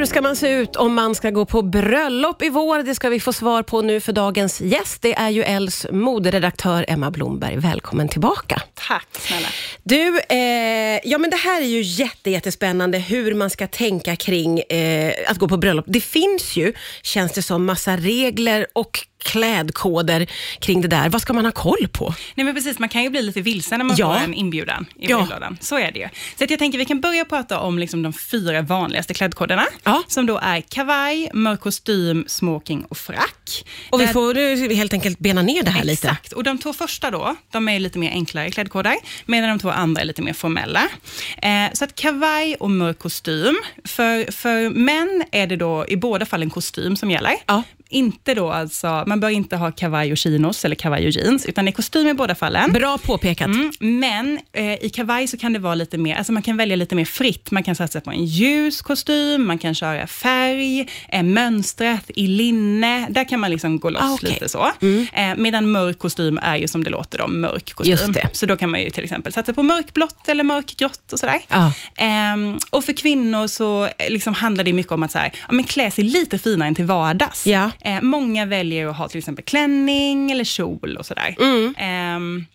Hur ska man se ut om man ska gå på bröllop i vår? Det ska vi få svar på nu för dagens gäst. Det är ju Els moderedaktör Emma Blomberg. Välkommen tillbaka. Tack snälla. Du, eh, ja men det här är ju jätte, jättespännande hur man ska tänka kring eh, att gå på bröllop. Det finns ju, känns det som, massa regler och klädkoder kring det där. Vad ska man ha koll på? Nej men precis, man kan ju bli lite vilsen när man Ja. får en inbjudan i Ja. brevlådan. Så är det ju. Så att jag tänker vi kan börja prata om liksom de fyra vanligaste klädkoderna. Ja. Som då är kavaj, mörk kostym, smoking och frack. Och vi Där- får eh, helt enkelt bena ner det här lite. Exakt, och de två första då, de är lite mer enklare klädkoder, medan de två andra är lite mer formella. Eh, så att kavaj och mörk kostym, för, för män är det då i båda fall en kostym som gäller. Ja. Inte då alltså, man bör inte ha kavaj och chinos eller kavaj och jeans, utan det är kostym i båda fallen. Bra påpekat. Mm, men eh, i kavaj så kan det vara lite mer, alltså man kan välja lite mer fritt. Man kan satsa på en ljus kostym, man kan köra färg, eh, mönstrat i linne. Där kan man liksom gå loss Ah, okej. lite så. Eh, medan mörk kostym är ju som det låter då, mörk kostym. Just det. Så då kan man ju till exempel satsa på mörkblått eller mörkgrått och sådär. Ja. Ehm, och för kvinnor så eh, liksom handlar det mycket om att så här, ja, men klä sig lite finare än till vardags. Ja. Eh, många väljer att ha till exempel klänning eller kjol och sådär. Mm. Ehm,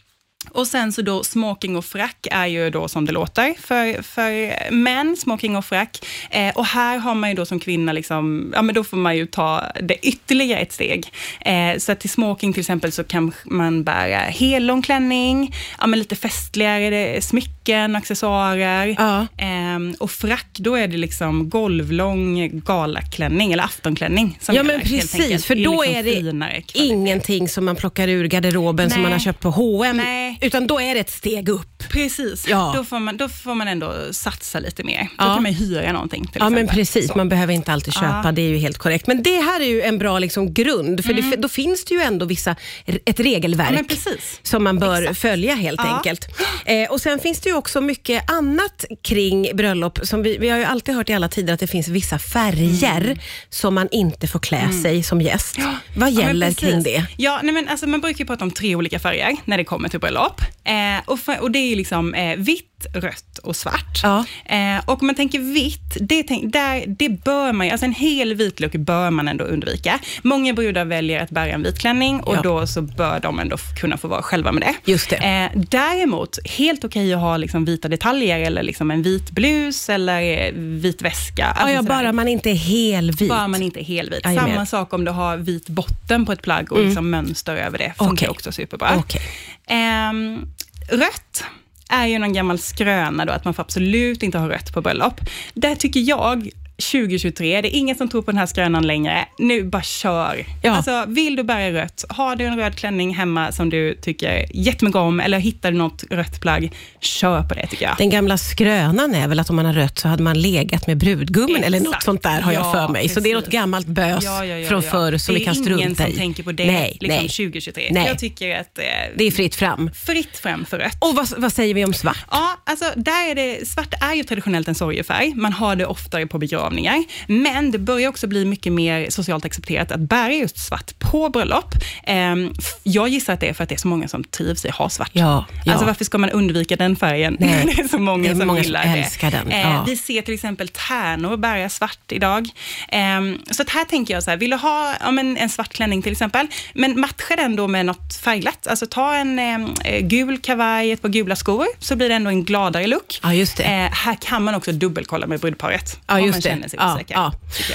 och sen så då smoking och frack är ju då som det låter för, för män, smoking och frack. Eh, och här har man ju då som kvinna, liksom, ja men då får man ju ta det ytterligare ett steg. Eh, så att till smoking till exempel så kan man bära hellång klänning, ja men lite festligare är smycken, accessoarer. Ja. Ehm, och frack, då är det liksom golvlång galaklänning eller aftonklänning. Som Ja men precis, för då liksom är det ingenting som man plockar ur garderoben som Nej. man har köpt på H&M Nej. Utan då är det ett steg upp. Precis, Ja. då, får man, då får man ändå satsa lite mer. Ja. Då kan man hyra någonting till Ja men exempel. precis, Så. man behöver inte alltid köpa, Ja. det är ju helt korrekt. Men det här är ju en bra liksom, grund, för det, då finns det ju ändå vissa, ett regelverk Mm. Ja, men precis. som man bör Exakt. följa helt enkelt. Eh, och Sen finns det ju också mycket annat kring bröllop. Som vi, vi har ju alltid hört i alla tider att det finns vissa färger som man inte får klä sig som gäst. Vad Mm. Ja, men gäller precis. kring det? Ja, nej men alltså man brukar ju prata om tre olika färger när det kommer till bröllop. Eh, och, för, och det är liksom eh, vitt, rött och svart. Ja. Eh, och om man tänker vitt, det, tänk, där, det bör man ju, alltså en hel vit look bör man ändå undvika. Många brudar väljer att bära en vit klänning och Ja. då så bör de ändå kunna få vara själva med det. Just det. Eh, däremot, helt okej att ha liksom vita detaljer eller liksom en vit blus eller eh, vit väska. Ja, Alltså ja, sådär. bara man inte är helvit. Bara man inte är helvit. Jag är med. Samma sak om du har vit botten på ett plagg och liksom mönster över det. Funkar Okej. också superbra. Okej. Ehm, rött är ju någon gammal skröna då, att man får absolut inte ha rött på bröllop. Där tycker jag 2023, det är ingen som tror på den här skrönan längre. Nu bara kör. Ja. Alltså, vill du bära rött, har du en röd klänning hemma som du tycker jättemycket om, eller hittar du något rött plagg, kör på det tycker jag. Den gamla skrönan är väl att om man har rött så hade man legat med brudgummen eller något Exakt. sånt där har jag Ja, för mig. Så det är något precis. gammalt bös Ja, ja, från förr som det vi kan är ingen strunta som i. tänker på det nej, liksom nej. 2023. Nej. Jag tycker att eh, Det är fritt fram. fritt fram för rött. Och vad, vad säger vi om svart? Ja, alltså där är det, svart är ju traditionellt en sorgefärg. Man har det oftare på begravningar. Men det börjar också bli mycket mer socialt accepterat att bära just svart på bröllop. Ehm, jag gissar att det är för att det är så många som trivs i att ha svart. Ja, ja. Alltså varför ska man undvika den färgen Nej, det är så många är som många som gillar älskar det? den, Eh, ja. Vi ser till exempel tärnor bära svart idag. Ehm, så att här tänker jag så här, vill du ha men en svart klänning till exempel, men matcha den då med något färgglatt. Alltså ta en eh, gul kavaj, ett par gula skor, så blir det ändå en gladare look. Ja, just det. Eh, här kan man också dubbelkolla med brudparet. Ja, just det. Känner sig Ja, osäker. ja.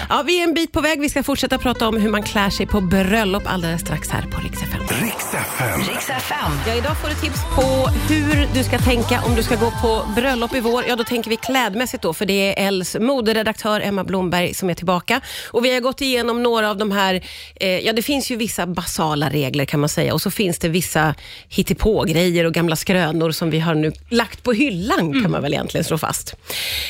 ja, vi är en bit på väg. Vi ska fortsätta prata om hur man klär sig på bröllop alldeles strax här på Rix FM. Riks FM. Riks FM. Ja, idag får du tips på hur du ska tänka om du ska gå på bröllop i vår. Ja, då tänker vi klädmässigt då, för det är Els moderedaktör Emma Blomberg som är tillbaka. Och vi har gått igenom några av de här, eh, ja det finns ju vissa basala regler kan man säga och så finns det vissa hittepå-grejer och gamla skrönor som vi har nu lagt på hyllan kan man väl egentligen slå fast.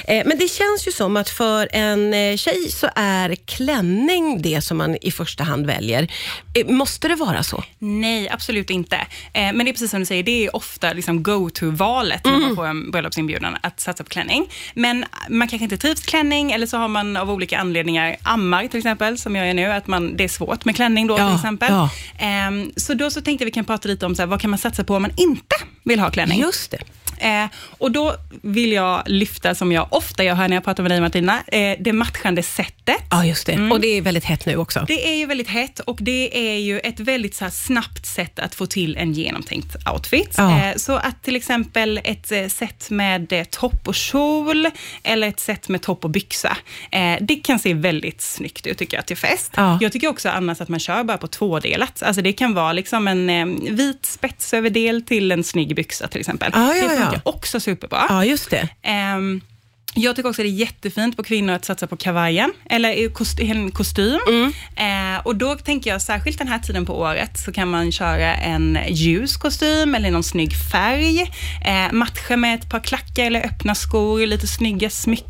Eh, men det känns ju som att för en eh, tjej så är klänning det som man i första hand väljer. Eh, måste det vara så? Nej, absolut inte. Eh, men det är precis som du säger, det är ofta liksom go-to-valet när man får en bröllopsinbjudan, att satsa på klänning. Men man kanske inte trivs klänning, eller så har man av olika anledningar ammar till exempel, som jag är nu, att man, det är svårt med klänning då Ja, till exempel. ja. Ehm, så då så tänkte vi kan prata lite om så här, vad kan man satsa på om man inte vill ha klänning. Just det. Eh, och då vill jag lyfta, som jag ofta gör här när jag pratar med dig Martina, eh, det matchande sättet. Ja, just det. Och det är väldigt hett nu också. Det är ju väldigt hett och det är ju ett väldigt så snabbt sätt att få till en genomtänkt outfit. Ja. Eh, så att till exempel ett eh, set med eh, topp och kjol eller ett set med topp och byxa, eh, det kan se väldigt snyggt ut tycker jag till fest. Ja. Jag tycker också annars att man kör bara på tvådelat. Alltså det kan vara liksom en vit spetsöverdel till en snygg byxa till exempel. Ja, ja, det ja. funkar också superbra. Ja, just det. Ehm, jag tycker också det är jättefint på kvinnor att satsa på kavajen, eller kost- en kostym. Mm. Eh, och då tänker jag, särskilt den här tiden på året, så kan man köra en ljus kostym eller någon snygg färg. Eh, matcha med ett par klackar eller öppna skor, lite snygga smycken.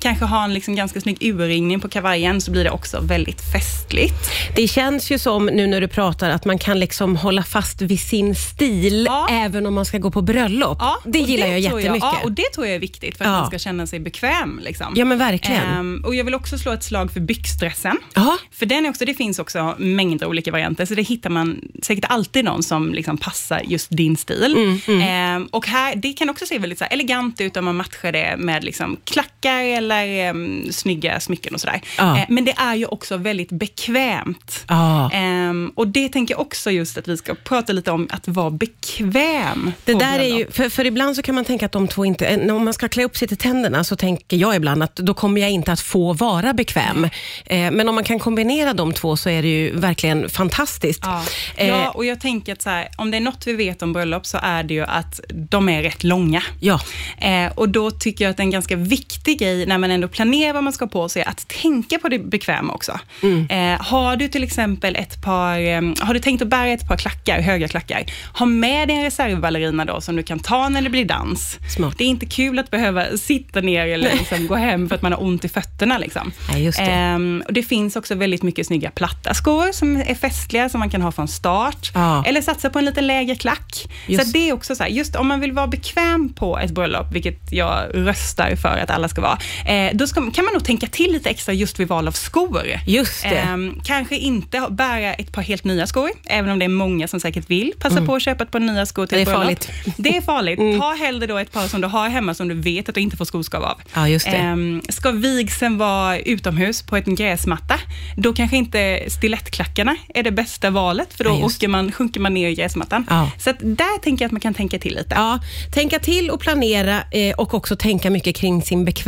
Kanske ha en liksom ganska snygg urringning på kavajen, så blir det också väldigt festligt. Det känns ju som, nu när du pratar, att man kan liksom hålla fast vid sin stil, Ja. även om man ska gå på bröllop. det och gillar jag tror jättemycket. ja, och det tror jag är viktigt för att Ja. man ska känna sig bekväm. Liksom. Ja, men verkligen. Ehm, och jag vill också slå ett slag för byxdressen. Ja. För den är också, det finns också mängder olika varianter, så det hittar man säkert alltid någon som liksom passar just din stil. Mm, Ehm, och här, det kan också se väldigt så elegant ut om man matchar det med liksom Tack klackar eller um, snygga smycken och sådär. Ehm, men det är ju också väldigt bekvämt. Ja. Ehm, och det tänker jag också just att vi ska prata lite om, att vara bekväm. Det där är ju, för, för ibland så kan man tänka att de två inte, om man ska klä upp sig till tänderna så tänker jag ibland att då kommer jag inte att få vara bekväm. Eh, men om man kan kombinera de två så är det ju verkligen fantastiskt. Ja. Eh, ja, och jag tänker att så här, om det är något vi vet om bröllop så är det ju att de är rätt långa. ja. Eh, och då tycker jag att en ganska viktig grej när man ändå planerar vad man ska på sig, att tänka på det bekväma också. Mm. Eh, har du till exempel ett par, eh, har du tänkt att bära ett par klackar, höga klackar, ha med dig en reservballerina då som du kan ta när det blir dans. Smart. Det är inte kul att behöva sitta ner eller liksom gå hem för att man har ont i fötterna. Liksom. Nej, just det. Ehm, och det finns också väldigt mycket snygga platta skor som är festliga, som man kan ha från start. Ja. Eller satsa på en lite lägre klack. Just. Så det är också så här, just om man vill vara bekväm på ett bröllop, vilket jag röstar för att alla ska vara, eh, då ska, kan man nog tänka till lite extra just vid val av skor. Just. Ehm, kanske inte bära ett par helt nya skor, även om det är många som säkert vill passa på att köpa ett par nya skor till Mm. Det är bröllop. farligt. Mm. Det är farligt. Ta hellre då ett par som du har hemma som du vet att du inte får skoskav av. Ja, just det. Ehm, ska vigseln vara utomhus på en gräsmatta, då kanske inte stilettklackarna är det bästa valet, för då Ja, man, sjunker man ner i gräsmattan. Ja. Så där tänker jag att man kan tänka till lite. Ja, tänka till och planera eh, och också tänka mycket kring sin bekvämlighet.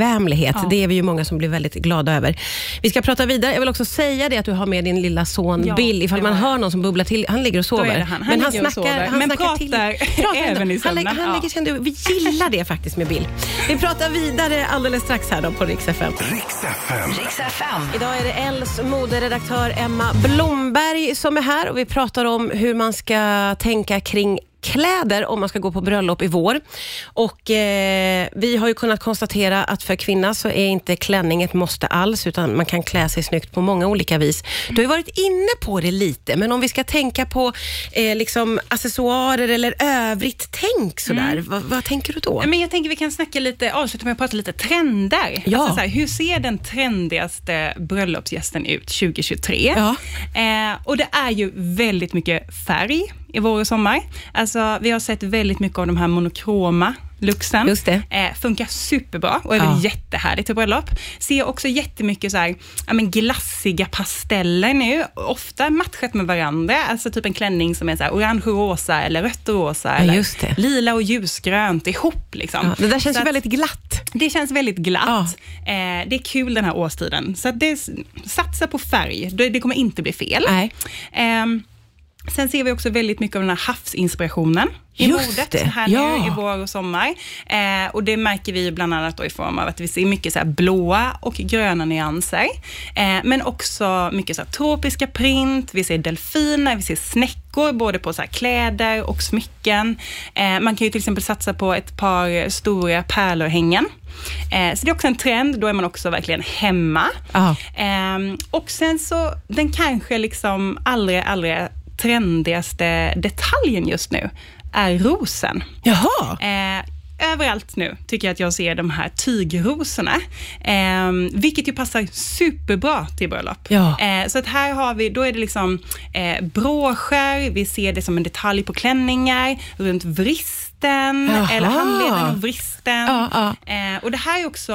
Ja. Det är vi ju många som blir väldigt glada över. Vi ska prata vidare. Jag vill också säga det att du har med din lilla son Ja, Bill, ifall man hör någon som bubblar till. Han ligger och sover. han. Han Men han ligger och snackar, sover, han men snackar till. pratar även i Han, sömnen. han Ja. lägger sig ändå. Vi gillar det faktiskt med Bill. Vi pratar vidare alldeles strax här då på Rix FM. Riks FM. Riks FM. Idag är det Els moderedaktör Emma Blomberg som är här och vi pratar om hur man ska tänka kring kläder om man ska gå på bröllop i vår. Och eh, Vi har ju kunnat konstatera att för kvinna så är inte klänning ett måste alls, utan man kan klä sig snyggt på många olika vis. Du har ju varit inne på det lite, men om vi ska tänka på eh, liksom accessoarer eller övrigt tänk sådär, vad, vad tänker du då? Men jag tänker vi kan snacka lite, avsluta med att prata lite trender. Ja. Alltså så här, hur ser den trendigaste bröllopsgästen ut 2023? Ja. Eh, och det är ju väldigt mycket färg i vår och sommar. Alltså, vi har sett väldigt mycket av de här monokroma looksen. Just det. Eh, funkar superbra och är Ja. väl jättehärligt till bröllop. Ser också jättemycket så här, ja, men glassiga pasteller nu, ofta matchat med varandra. Alltså typ en klänning som är så här orange och rosa eller rött och rosa. eller just det. lila och ljusgrönt ihop. Liksom. Ja, det där känns Så ju väldigt glatt. det känns väldigt glatt. Ja. Eh, det är kul den här årstiden. Så att det, satsa på färg. Det, det kommer inte bli fel. Nej. Ehm, sen ser vi också väldigt mycket av den här havsinspirationen i modet det, här ja. nu i vår och sommar. Eh, och det märker vi bland annat då i form av att vi ser mycket så blåa och gröna nyanser. Eh, men också mycket så tropiska print, vi ser delfiner, vi ser snäckor, både på så kläder och smycken. Eh, man kan ju till exempel satsa på ett par stora pärlörhängen. Eh, så det är också en trend, då är man också verkligen hemma. Ja. Ehm, och sen så, den kanske liksom allra, allra trendigaste detaljen just nu är rosen. Jaha. Eh, överallt nu tycker jag att jag ser de här tygrosorna, eh, vilket ju passar superbra till bröllop. Ja. Eh, så att här har vi, då är det liksom eh, broscher, vi ser det som en detalj på klänningar, runt vrist, vristen, Jaha. eller handleden och vristen. Ja, ja. Eh, och Det här är också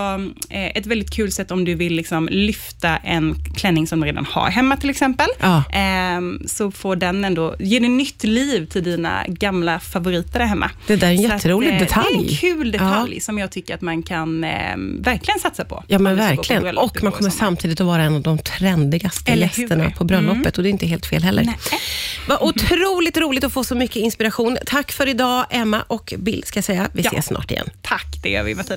eh, ett väldigt kul sätt om du vill liksom lyfta en klänning som du redan har hemma till exempel. Ja. Ehm, så får den ändå, ger det nytt liv till dina gamla favoriter där hemma. Det där är en Så jätterolig eh, detalj. Det är en kul detalj som jag tycker att man kan eh, verkligen satsa på. Ja, men verkligen. Och man kommer samtidigt att vara en av de trendigaste Eller hur? gästerna på bröllopet och det är inte helt fel heller. Nej. Vad otroligt roligt att få så mycket inspiration. Tack för idag, Emma och Bill, ska jag säga. Vi Ja. ses snart igen. Tack, det gör vi Martina.